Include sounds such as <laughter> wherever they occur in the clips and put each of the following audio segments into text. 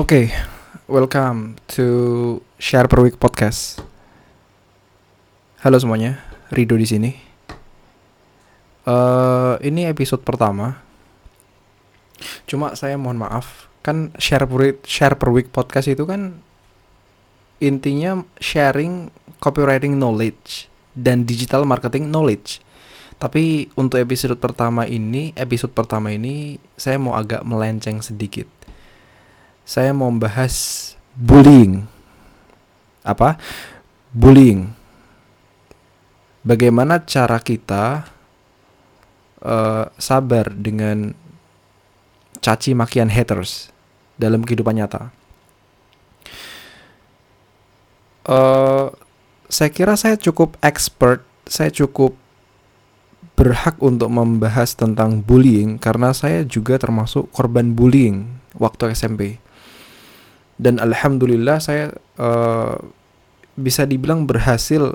Oke, welcome to Share Per Week Podcast. Halo semuanya, Rido di sini. Eh, ini episode pertama. Cuma saya mohon maaf, kan Share Per Week, Share Per Week Podcast itu kan intinya sharing copywriting knowledge dan digital marketing knowledge. Tapi untuk episode pertama ini, episode pertama ini saya mau agak melenceng sedikit saya mau membahas bullying. Apa? Bullying. Bagaimana cara kita uh, sabar dengan caci makian haters dalam kehidupan nyata? Uh, saya kira saya cukup expert, saya cukup berhak untuk membahas tentang bullying karena saya juga termasuk korban bullying waktu SMP dan alhamdulillah saya uh, bisa dibilang berhasil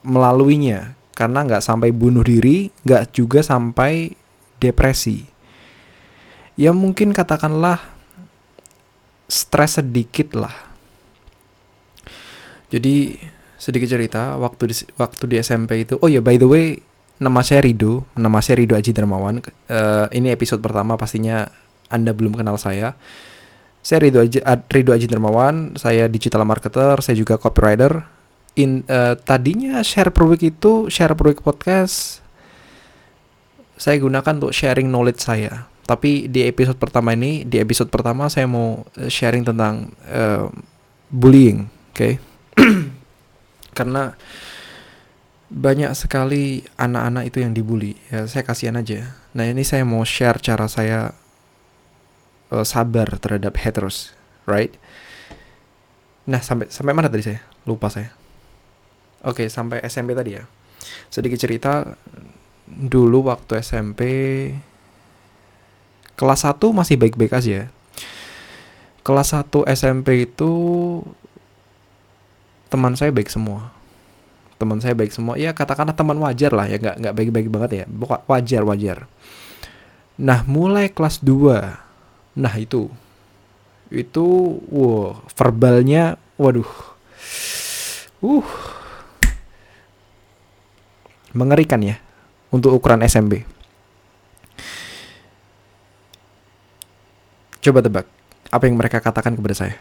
melaluinya karena nggak sampai bunuh diri, nggak juga sampai depresi. Ya mungkin katakanlah stres sedikit lah. Jadi sedikit cerita waktu di, waktu di SMP itu. Oh ya by the way nama saya Rido, nama saya Rido Aji Darmawan. Uh, ini episode pertama pastinya anda belum kenal saya. Saya Ridho Aji, Ridho Aji Dermawan, saya digital marketer, saya juga copywriter. In uh, tadinya share per week itu share per week podcast saya gunakan untuk sharing knowledge saya. Tapi di episode pertama ini, di episode pertama saya mau eh, sharing tentang uh, bullying, oke? Okay? <clears throat> Karena banyak sekali anak-anak itu yang dibully. Ya, saya kasihan aja. Nah, ini saya mau share cara saya uh, sabar terhadap haters, right? Nah, sampai sampai mana tadi saya? Lupa saya. Oke, okay, sampai SMP tadi ya. Sedikit cerita dulu waktu SMP kelas 1 masih baik-baik aja. Kelas 1 SMP itu teman saya baik semua. Teman saya baik semua. Ya katakanlah teman wajar lah ya, nggak nggak baik-baik banget ya. Wajar wajar. Nah, mulai kelas 2 Nah itu, itu, wow, verbalnya, waduh, uh, mengerikan ya untuk ukuran SMB. Coba tebak, apa yang mereka katakan kepada saya?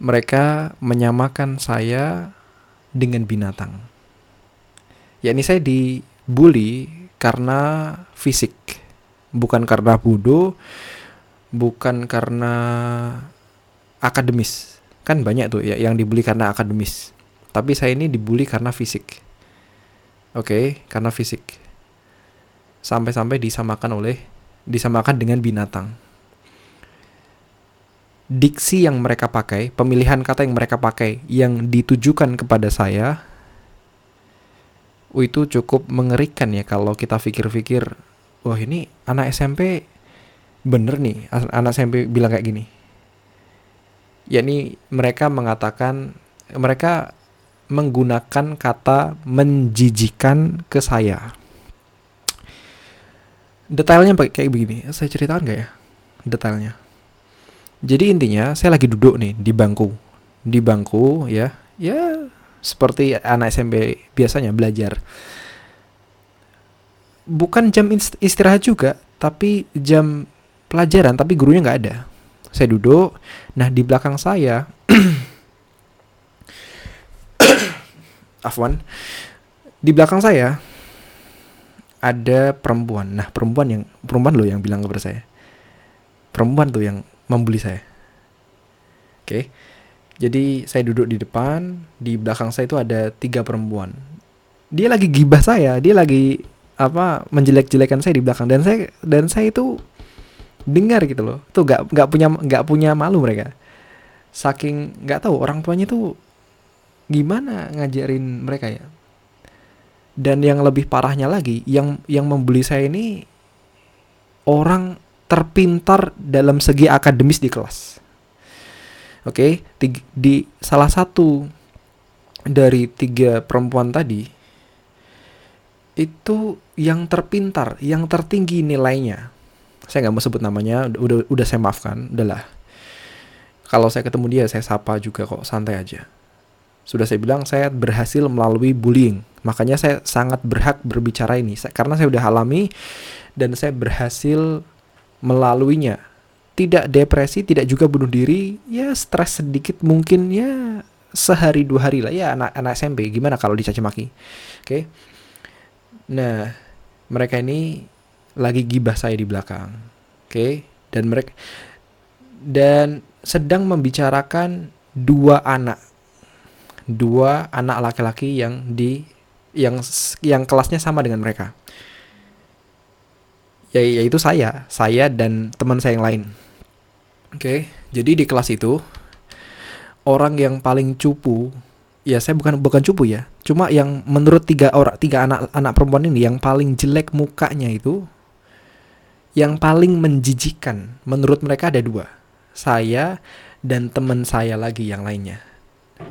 Mereka menyamakan saya dengan binatang. Ya ini saya dibully karena fisik bukan karena bodoh, bukan karena akademis. Kan banyak tuh ya yang dibully karena akademis. Tapi saya ini dibully karena fisik. Oke, okay, karena fisik. Sampai-sampai disamakan oleh disamakan dengan binatang. Diksi yang mereka pakai, pemilihan kata yang mereka pakai yang ditujukan kepada saya itu cukup mengerikan ya kalau kita pikir-pikir wah ini anak SMP bener nih. Anak SMP bilang kayak gini. Yakni mereka mengatakan mereka menggunakan kata menjijikan ke saya. Detailnya kayak begini. Saya ceritakan gak ya detailnya? Jadi intinya saya lagi duduk nih di bangku. Di bangku ya. Ya seperti anak SMP biasanya belajar bukan jam istirahat juga, tapi jam pelajaran, tapi gurunya nggak ada. Saya duduk, nah di belakang saya, <coughs> Afwan, di belakang saya ada perempuan. Nah perempuan yang perempuan loh yang bilang kepada saya, perempuan tuh yang membuli saya. Oke, jadi saya duduk di depan, di belakang saya itu ada tiga perempuan. Dia lagi gibah saya, dia lagi apa menjelek-jelekan saya di belakang. Dan saya dan saya itu dengar gitu loh. Tuh nggak nggak punya nggak punya malu mereka. Saking nggak tahu orang tuanya tuh gimana ngajarin mereka ya? Dan yang lebih parahnya lagi yang yang membeli saya ini orang terpintar dalam segi akademis di kelas. Oke okay? di salah satu dari tiga perempuan tadi itu yang terpintar, yang tertinggi nilainya. saya nggak mau sebut namanya udah udah saya maafkan udahlah kalau saya ketemu dia saya sapa juga kok santai aja. Sudah saya bilang saya berhasil melalui bullying. Makanya saya sangat berhak berbicara ini. Karena saya udah alami dan saya berhasil melaluinya. Tidak depresi tidak juga bunuh diri ya stres sedikit mungkin ya sehari dua hari lah. Ya anak anak SMP gimana kalau dicaci maki? Oke? okay? Nah mereka ini lagi gibah saya di belakang oke? Okay? dan mereka dan sedang membicarakan dua anak. Dua anak laki-laki yang di yang yang kelasnya sama dengan mereka. Ya yaitu saya saya dan teman saya yang lain oke? Okay, jadi di kelas itu orang yang paling cupu ya saya bukan bukan cupu ya cuma yang menurut tiga orang tiga anak anak perempuan ini yang paling jelek mukanya itu yang paling menjijikan menurut mereka ada dua saya dan teman saya lagi yang lainnya.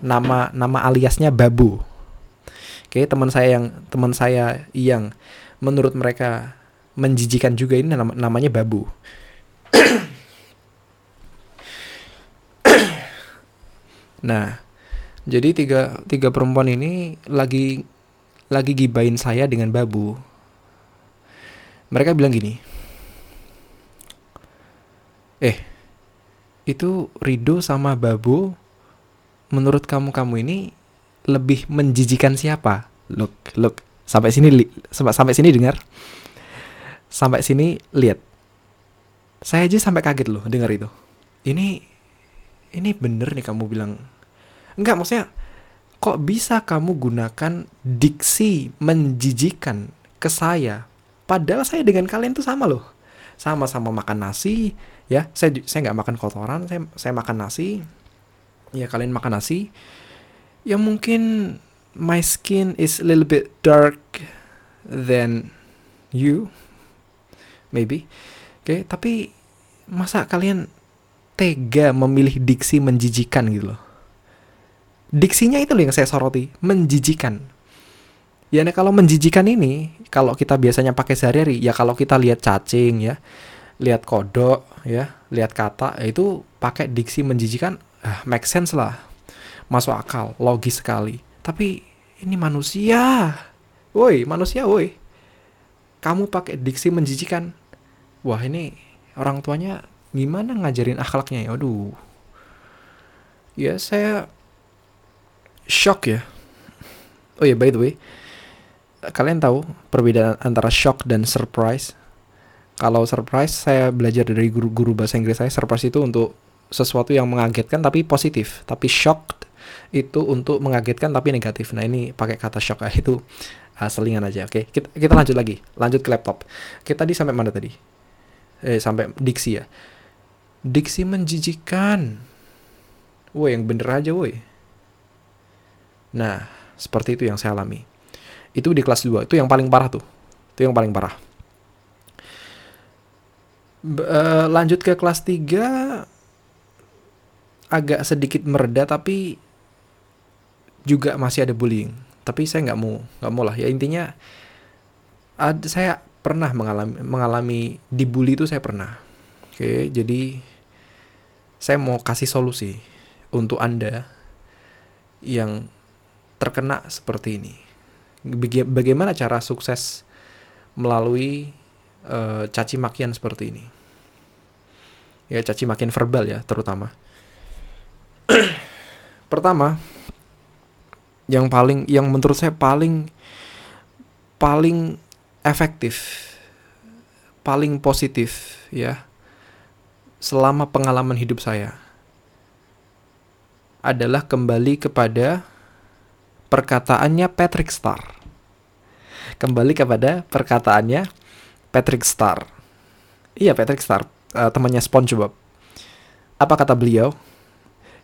Nama nama aliasnya Babu. Oke, teman saya yang teman saya yang menurut mereka menjijikan juga ini nama, namanya Babu. <coughs> nah, jadi tiga tiga perempuan ini lagi lagi gibain saya dengan Babu. Mereka bilang gini. Eh, itu Rido sama Babu menurut kamu-kamu ini lebih menjijikan siapa? Look, look. Sampai sini li, sampai, sampai sini dengar. Sampai sini lihat. Saya aja sampai kaget loh dengar itu. Ini ini bener nih kamu bilang. Enggak, maksudnya kok bisa kamu gunakan diksi menjijikan ke saya? Padahal saya dengan kalian tuh sama loh. Sama-sama makan nasi ya. Saya saya nggak makan kotoran saya saya makan nasi. Ya kalian makan nasi. Ya mungkin my skin is a little bit dark than you. Maybe. Oke okay, tapi masa kalian tega memilih diksi menjijikan gitu loh diksinya itu loh yang saya soroti menjijikan. Ya nah kalau menjijikan ini kalau kita biasanya pakai sehari-hari ya kalau kita lihat cacing ya lihat kodok ya lihat kata ya itu pakai diksi menjijikan ah, make sense lah. Masuk akal logis sekali. Tapi ini manusia. Woi manusia woi. Kamu pakai diksi menjijikan. Wah ini orang tuanya gimana ngajarin akhlaknya ya? Aduh ya saya shock ya? Oh ya by the way kalian tahu perbedaan antara shock dan surprise? Kalau surprise saya belajar dari guru-guru bahasa Inggris saya surprise itu untuk sesuatu yang mengagetkan tapi positif. Tapi shock itu untuk mengagetkan tapi negatif. Nah ini pakai kata shock <laughs> itu uh, selingan aja. Oke okay? kita, kita lanjut lagi. Lanjut ke laptop. Kita tadi sampai mana tadi? Eh sampai diksi ya? Diksi menjijikan. Woi yang bener aja woi nah seperti itu yang saya alami. Itu di kelas 2 itu yang paling parah tuh. Itu yang paling parah. Uh, lanjut ke kelas 3 agak sedikit mereda tapi juga masih ada bullying. Tapi saya nggak mau nggak mau lah. Ya intinya ada saya pernah mengalami mengalami dibully itu saya pernah. Oke jadi saya mau kasih solusi untuk anda yang terkena seperti ini bagaimana cara sukses melalui uh, caci makian seperti ini. Ya, caci makian verbal ya, terutama. <clears throat> Pertama, yang paling yang menurut saya paling paling efektif, paling positif ya selama pengalaman hidup saya adalah kembali kepada perkataannya Patrick Star. Kembali kepada perkataannya Patrick Star. Iya, Patrick Star, uh, temannya SpongeBob. Apa kata beliau?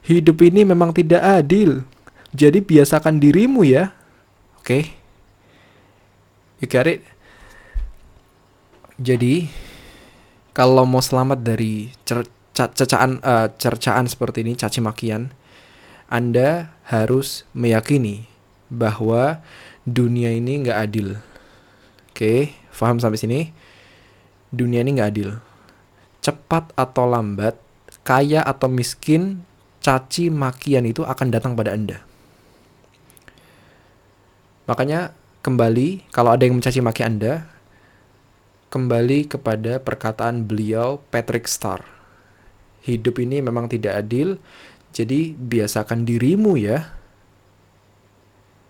Hidup ini memang tidak adil. Jadi biasakan dirimu ya. Oke. Okay. You got it? Jadi kalau mau selamat dari cer cacaan uh, cercaan seperti ini, caci makian, Anda harus meyakini bahwa dunia ini nggak adil. Oke, okay, paham sampai sini? dunia ini nggak adil. cepat atau lambat, kaya atau miskin, caci makian itu akan datang pada Anda. Makanya kembali kalau ada yang mencaci maki Anda, kembali kepada perkataan beliau Patrick Starr. Hidup ini memang tidak adil, jadi biasakan dirimu ya.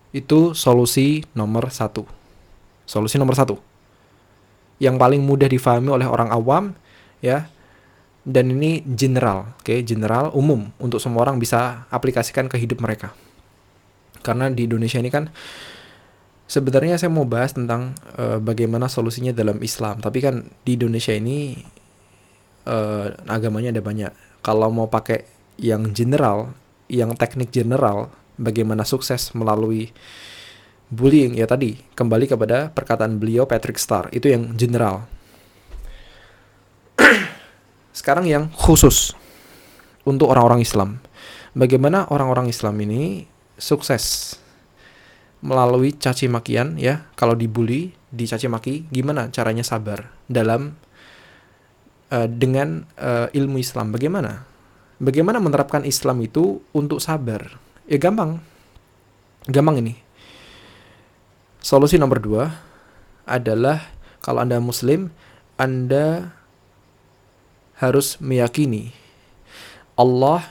Itu solusi nomor satu. Solusi nomor satu. Yang paling mudah difahami oleh orang awam ya dan ini general, oke, okay? general umum untuk semua orang bisa aplikasikan ke hidup mereka. Karena di Indonesia ini kan sebenarnya saya mau bahas tentang uh, bagaimana solusinya dalam Islam, tapi kan di Indonesia ini uh, agamanya ada banyak. Kalau mau pakai yang general, yang teknik general, bagaimana sukses melalui bullying ya tadi kembali kepada perkataan beliau Patrick Starr itu yang general <clears throat> sekarang yang khusus untuk orang-orang Islam. Bagaimana orang-orang Islam ini sukses melalui caci makian ya, kalau dibully, dicaci maki, gimana caranya sabar dalam uh, dengan uh, ilmu Islam? Bagaimana? Bagaimana menerapkan Islam itu untuk sabar? Ya gampang. Gampang ini. Solusi nomor dua adalah kalau Anda muslim, Anda harus meyakini Allah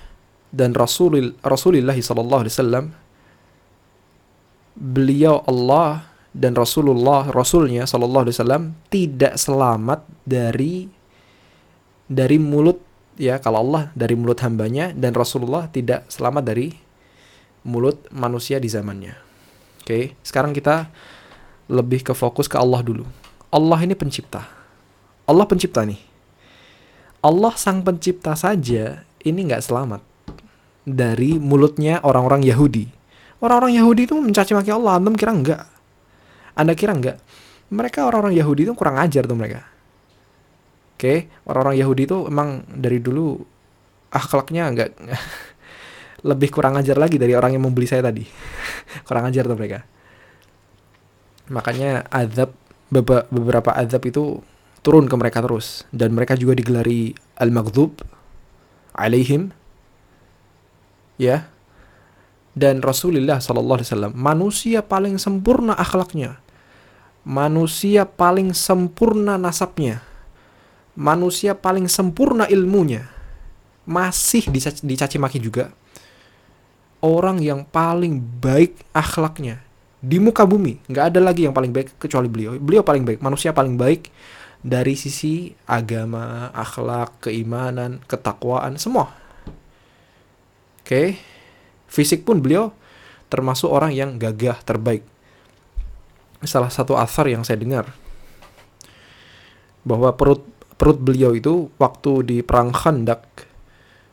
dan Rasulil, Rasulullah sallallahu alaihi wasallam beliau Allah dan Rasulullah Rasulnya sallallahu alaihi wasallam tidak selamat dari dari mulut ya kalau Allah dari mulut hambanya dan Rasulullah tidak selamat dari mulut manusia di zamannya. Oke, sekarang kita lebih ke fokus ke Allah dulu. Allah ini pencipta. Allah pencipta nih. Allah sang pencipta saja ini nggak selamat dari mulutnya orang-orang Yahudi. Orang-orang Yahudi itu mencaci maki Allah, Anda kira enggak? Anda kira enggak? Mereka orang-orang Yahudi itu kurang ajar tuh mereka. Oke, okay? orang-orang Yahudi itu emang dari dulu akhlaknya enggak <laughs> lebih kurang ajar lagi dari orang yang membeli saya tadi. <laughs> kurang ajar tuh mereka. Makanya azab beberapa azab itu turun ke mereka terus. Dan mereka juga digelari al-maghdub alaihim ya. Dan Rasulullah sallallahu alaihi wasallam manusia paling sempurna akhlaknya. Manusia paling sempurna nasabnya. Manusia paling sempurna ilmunya. Masih dicaci, dicaci maki juga orang yang paling baik akhlaknya di muka bumi nggak ada lagi yang paling baik kecuali beliau beliau paling baik manusia paling baik dari sisi agama, akhlak, keimanan, ketakwaan, semua. Oke. Okay. Fisik pun beliau termasuk orang yang gagah terbaik. Salah satu asar yang saya dengar bahwa perut perut beliau itu waktu di perang Khandak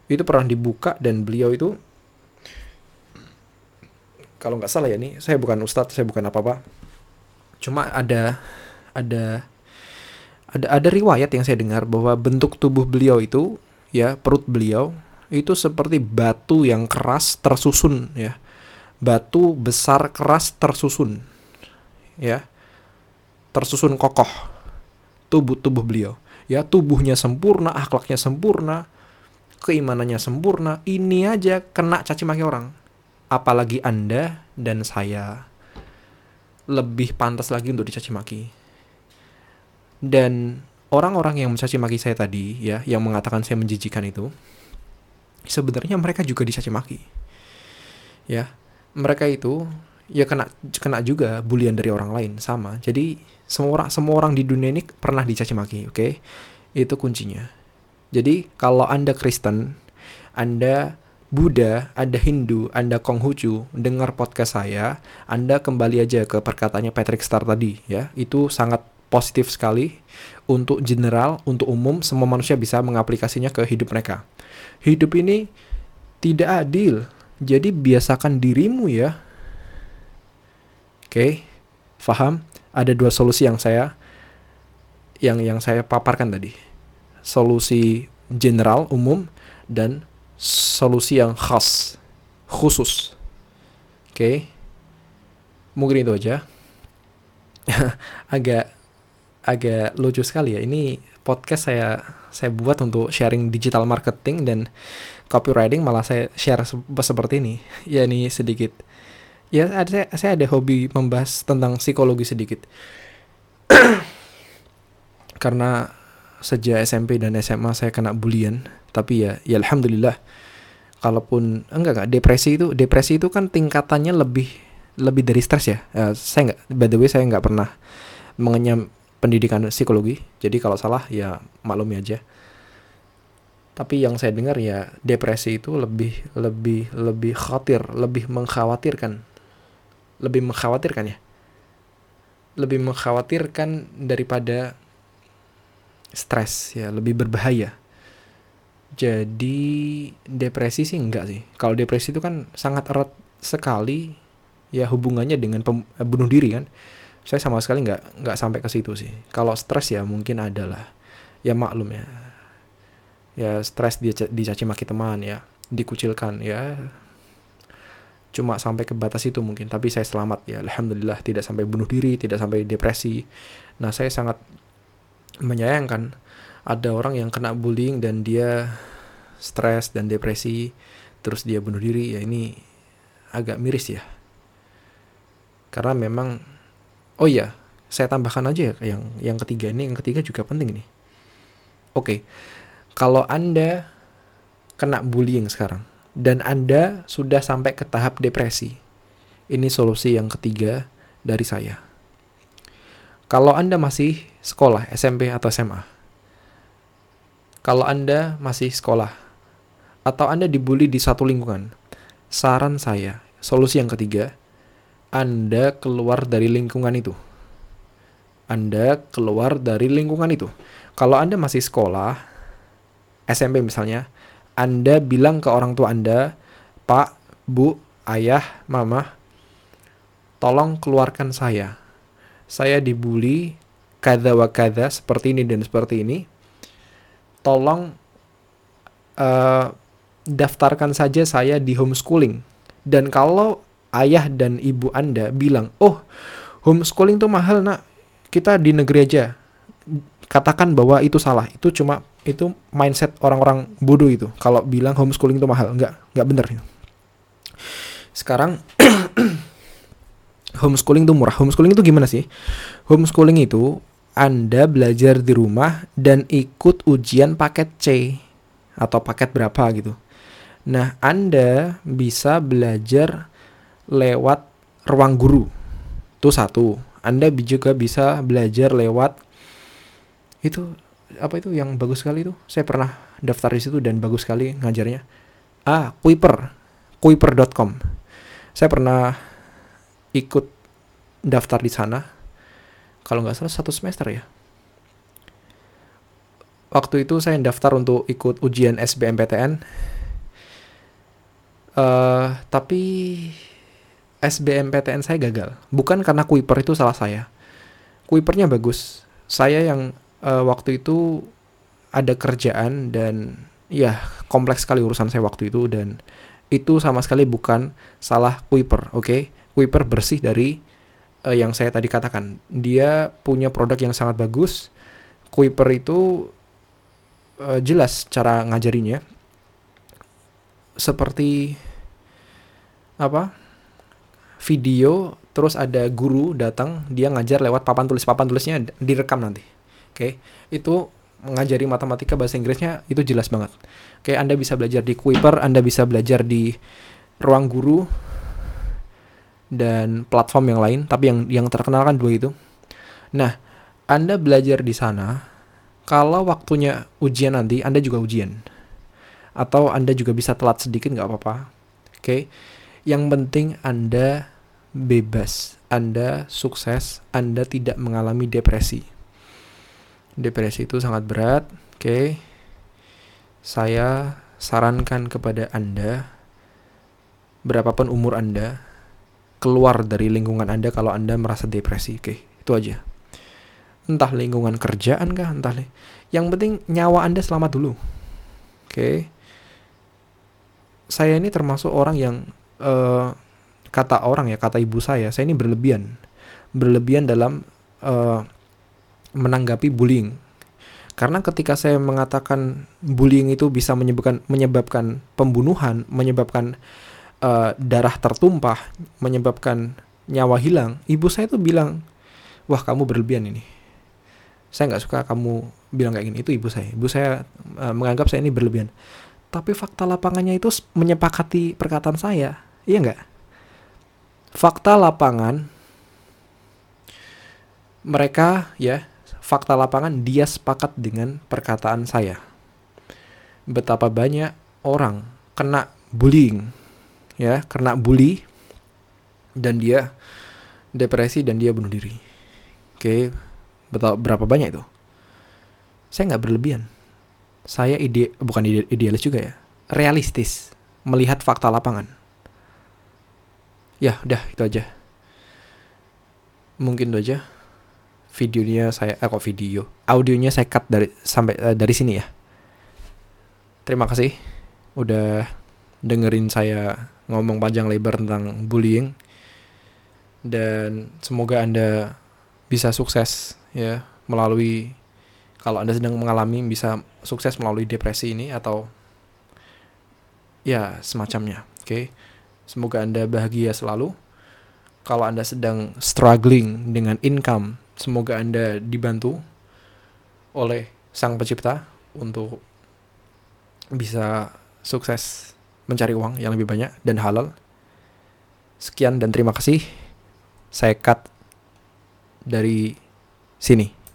itu pernah dibuka dan beliau itu kalau nggak salah ya nih saya bukan ustadz saya bukan apa apa cuma ada ada ada ada riwayat yang saya dengar bahwa bentuk tubuh beliau itu ya perut beliau itu seperti batu yang keras tersusun ya. Batu besar keras tersusun ya. Tersusun kokoh tubuh tubuh beliau. Ya tubuhnya sempurna akhlaknya sempurna keimanannya sempurna ini aja kena caci maki orang apalagi anda dan saya lebih pantas lagi untuk dicaci maki dan orang-orang yang mencaci maki saya tadi ya, yang mengatakan saya menjijikan itu, sebenarnya mereka juga dicaci maki. Ya, mereka itu ya kena kena juga bulian dari orang lain sama. Jadi semua orang semua orang di dunia ini pernah dicaci maki, oke? Okay? Itu kuncinya. Jadi kalau Anda Kristen, Anda Buddha, Anda Hindu, Anda Konghucu, dengar podcast saya, Anda kembali aja ke perkataannya Patrick Star tadi ya. Itu sangat positif sekali untuk general, untuk umum, semua manusia bisa mengaplikasinya ke hidup mereka. Hidup ini tidak adil, jadi biasakan dirimu ya. Oke, faham? Ada dua solusi yang saya yang yang saya paparkan tadi. Solusi general umum dan solusi yang khas khusus. Oke. Mungkin itu aja. <laughs> agak agak lucu sekali ya. Ini podcast saya saya buat untuk sharing digital marketing dan copywriting malah saya share se seperti ini. <laughs> Ya ini sedikit. Ya ada saya ada hobi membahas tentang psikologi sedikit. <clears throat> Karena sejak SMP dan SMA saya kena bulian, tapi ya ya alhamdulillah kalaupun enggak enggak depresi itu depresi itu kan tingkatannya lebih lebih dari stres ya. Uh, saya nggak by the way saya nggak pernah mengenyam pendidikan psikologi. Jadi kalau salah ya maklumi aja. Tapi yang saya dengar ya depresi itu lebih lebih lebih khawatir, lebih mengkhawatirkan. Lebih mengkhawatirkan ya. Lebih mengkhawatirkan daripada stres ya, lebih berbahaya. Jadi depresi sih enggak sih. Kalau depresi itu kan sangat erat sekali ya hubungannya dengan pem, eh, bunuh diri kan. Saya sama sekali nggak nggak sampai ke situ sih. Kalau stres ya mungkin ada lah ya maklum ya. Ya stres dia dicaci maki teman ya dikucilkan ya. Cuma sampai ke batas itu mungkin. Tapi saya selamat ya alhamdulillah tidak sampai bunuh diri tidak sampai depresi. Nah saya sangat menyayangkan ada orang yang kena bullying dan dia stres dan depresi terus dia bunuh diri ya ini agak miris ya karena memang Oh iya, saya tambahkan aja ya yang yang ketiga ini, yang ketiga juga penting nih. Oke, kalau Anda kena bullying sekarang dan Anda sudah sampai ke tahap depresi, ini solusi yang ketiga dari saya. Kalau Anda masih sekolah, SMP atau SMA, kalau Anda masih sekolah atau Anda dibully di satu lingkungan, saran saya, solusi yang ketiga, anda keluar dari lingkungan itu. Anda keluar dari lingkungan itu. Kalau Anda masih sekolah, SMP misalnya, Anda bilang ke orang tua Anda, Pak, Bu, Ayah, Mama, tolong keluarkan saya. Saya dibully, kada wa kada, seperti ini dan seperti ini. Tolong uh, daftarkan saja saya di homeschooling. Dan kalau ayah dan ibu Anda bilang, "Oh, homeschooling tuh mahal, Nak. Kita di negeri aja." Katakan bahwa itu salah. Itu cuma itu mindset orang-orang bodoh itu. Kalau bilang homeschooling itu mahal, enggak, enggak benar Sekarang <clears throat> homeschooling itu murah. Homeschooling itu gimana sih? Homeschooling itu Anda belajar di rumah dan ikut ujian paket C atau paket berapa gitu. Nah, Anda bisa belajar lewat ruang guru. Itu satu. Anda juga bisa belajar lewat itu apa itu yang bagus sekali itu. Saya pernah daftar di situ dan bagus sekali ngajarnya. Ah, Kuiper. Kuiper.com. Saya pernah ikut daftar di sana. Kalau nggak salah satu semester ya. Waktu itu saya daftar untuk ikut ujian SBMPTN. Uh, eh, tapi SBMPTN saya gagal. Bukan karena Kuiper itu salah saya. Kuipernya bagus. Saya yang uh, waktu itu ada kerjaan dan ya kompleks sekali urusan saya waktu itu dan itu sama sekali bukan salah Kuiper, oke? Okay? Kuiper bersih dari uh, yang saya tadi katakan. Dia punya produk yang sangat bagus. Kuiper itu uh, jelas cara ngajarinya. Seperti apa? video terus ada guru datang dia ngajar lewat papan tulis papan tulisnya direkam nanti oke okay? itu mengajari matematika bahasa Inggrisnya itu jelas banget oke anda bisa belajar di Kuiper anda bisa belajar di ruang guru dan platform yang lain tapi yang yang terkenal kan dua itu nah anda belajar di sana kalau waktunya ujian nanti anda juga ujian atau anda juga bisa telat sedikit nggak apa-apa oke okay? yang penting anda bebas, Anda sukses, Anda tidak mengalami depresi. Depresi itu sangat berat, oke. Okay? Saya sarankan kepada Anda, berapapun umur Anda, keluar dari lingkungan Anda kalau Anda merasa depresi, oke. Itu aja. Entah lingkungan kerjaan kah, entah yang penting nyawa Anda selamat dulu. Oke. Saya ini termasuk orang yang uh, kata orang ya, kata ibu saya, saya ini berlebihan. Berlebihan dalam uh, menanggapi bullying. Karena ketika saya mengatakan bullying itu bisa menyebabkan menyebabkan pembunuhan, menyebabkan uh, darah tertumpah, menyebabkan nyawa hilang, ibu saya tuh bilang, wah kamu berlebihan ini. Saya nggak suka kamu bilang kayak gini. Itu ibu saya. Ibu saya uh, menganggap saya ini berlebihan. Tapi fakta lapangannya itu menyepakati perkataan saya, iya nggak? Fakta lapangan mereka ya fakta lapangan dia sepakat dengan perkataan saya. Betapa banyak orang kena bullying, ya, kena bully, dan dia depresi dan dia bunuh diri. Oke, betul berapa banyak itu? Saya nggak berlebihan. Saya ide bukan ide, idealis juga ya, realistis melihat fakta lapangan. Ya, udah itu aja. Mungkin itu aja videonya saya eh kok video audionya saya cut dari sampai uh, dari sini ya terima kasih udah dengerin saya ngomong panjang lebar tentang bullying. Dan semoga anda bisa sukses ya melalui kalau anda sedang mengalami bisa sukses melalui depresi ini atau ya semacamnya oke? Okay? semoga anda bahagia selalu. Kalau anda sedang struggling dengan income Semoga Anda dibantu oleh Sang Pencipta untuk bisa sukses mencari uang yang lebih banyak dan halal. Sekian dan terima kasih. Saya cut dari sini.